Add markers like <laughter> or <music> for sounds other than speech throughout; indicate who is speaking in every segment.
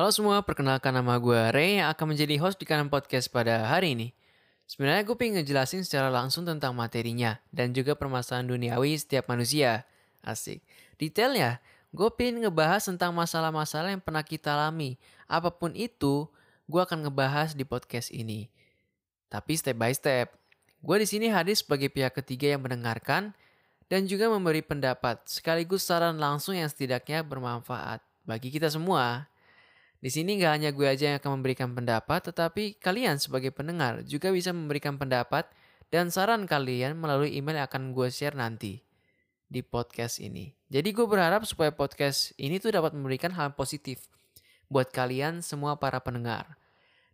Speaker 1: Halo semua, perkenalkan nama gue Ray yang akan menjadi host di kanan podcast pada hari ini. Sebenarnya gue pengen ngejelasin secara langsung tentang materinya dan juga permasalahan duniawi setiap manusia. Asik. Detailnya, gue pengen ngebahas tentang masalah-masalah yang pernah kita alami. Apa pun itu, gue akan ngebahas di podcast ini. Tapi step by step. Gue di sini hadir sebagai pihak ketiga yang mendengarkan dan juga memberi pendapat sekaligus saran langsung yang setidaknya bermanfaat bagi kita semua. Di sini nggak hanya gue aja yang akan memberikan pendapat, tetapi kalian sebagai pendengar juga bisa memberikan pendapat dan saran kalian melalui email yang akan gue share nanti di podcast ini. Jadi gue berharap supaya podcast ini tuh dapat memberikan hal positif buat kalian semua para pendengar.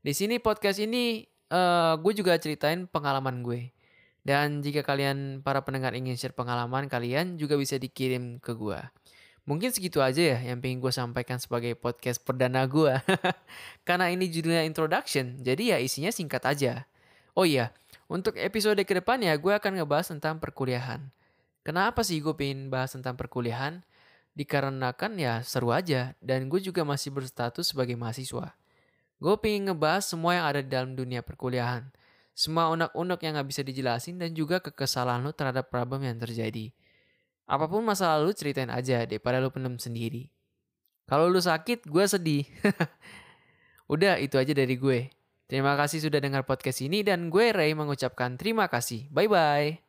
Speaker 1: Di sini podcast ini uh, gue juga ceritain pengalaman gue. Dan jika kalian para pendengar ingin share pengalaman kalian juga bisa dikirim ke gue. Mungkin segitu aja ya yang pengen gue sampaikan sebagai podcast perdana gue. <laughs> Karena ini judulnya introduction, jadi ya isinya singkat aja. Oh iya, untuk episode ke depannya gue akan ngebahas tentang perkuliahan. Kenapa sih gue pengen bahas tentang perkuliahan? Dikarenakan ya seru aja, dan gue juga masih berstatus sebagai mahasiswa. Gue pengen ngebahas semua yang ada di dalam dunia perkuliahan semua unek-unek yang gak bisa dijelasin dan juga kekesalan lu terhadap problem yang terjadi. Apa pun masa lalu ceritain aja deh pada lu pendem sendiri. Kalau lu sakit, gue sedih. <laughs> Udah, itu aja dari gue. Terima kasih sudah dengar podcast ini dan gue Ray mengucapkan terima kasih. Bye-bye.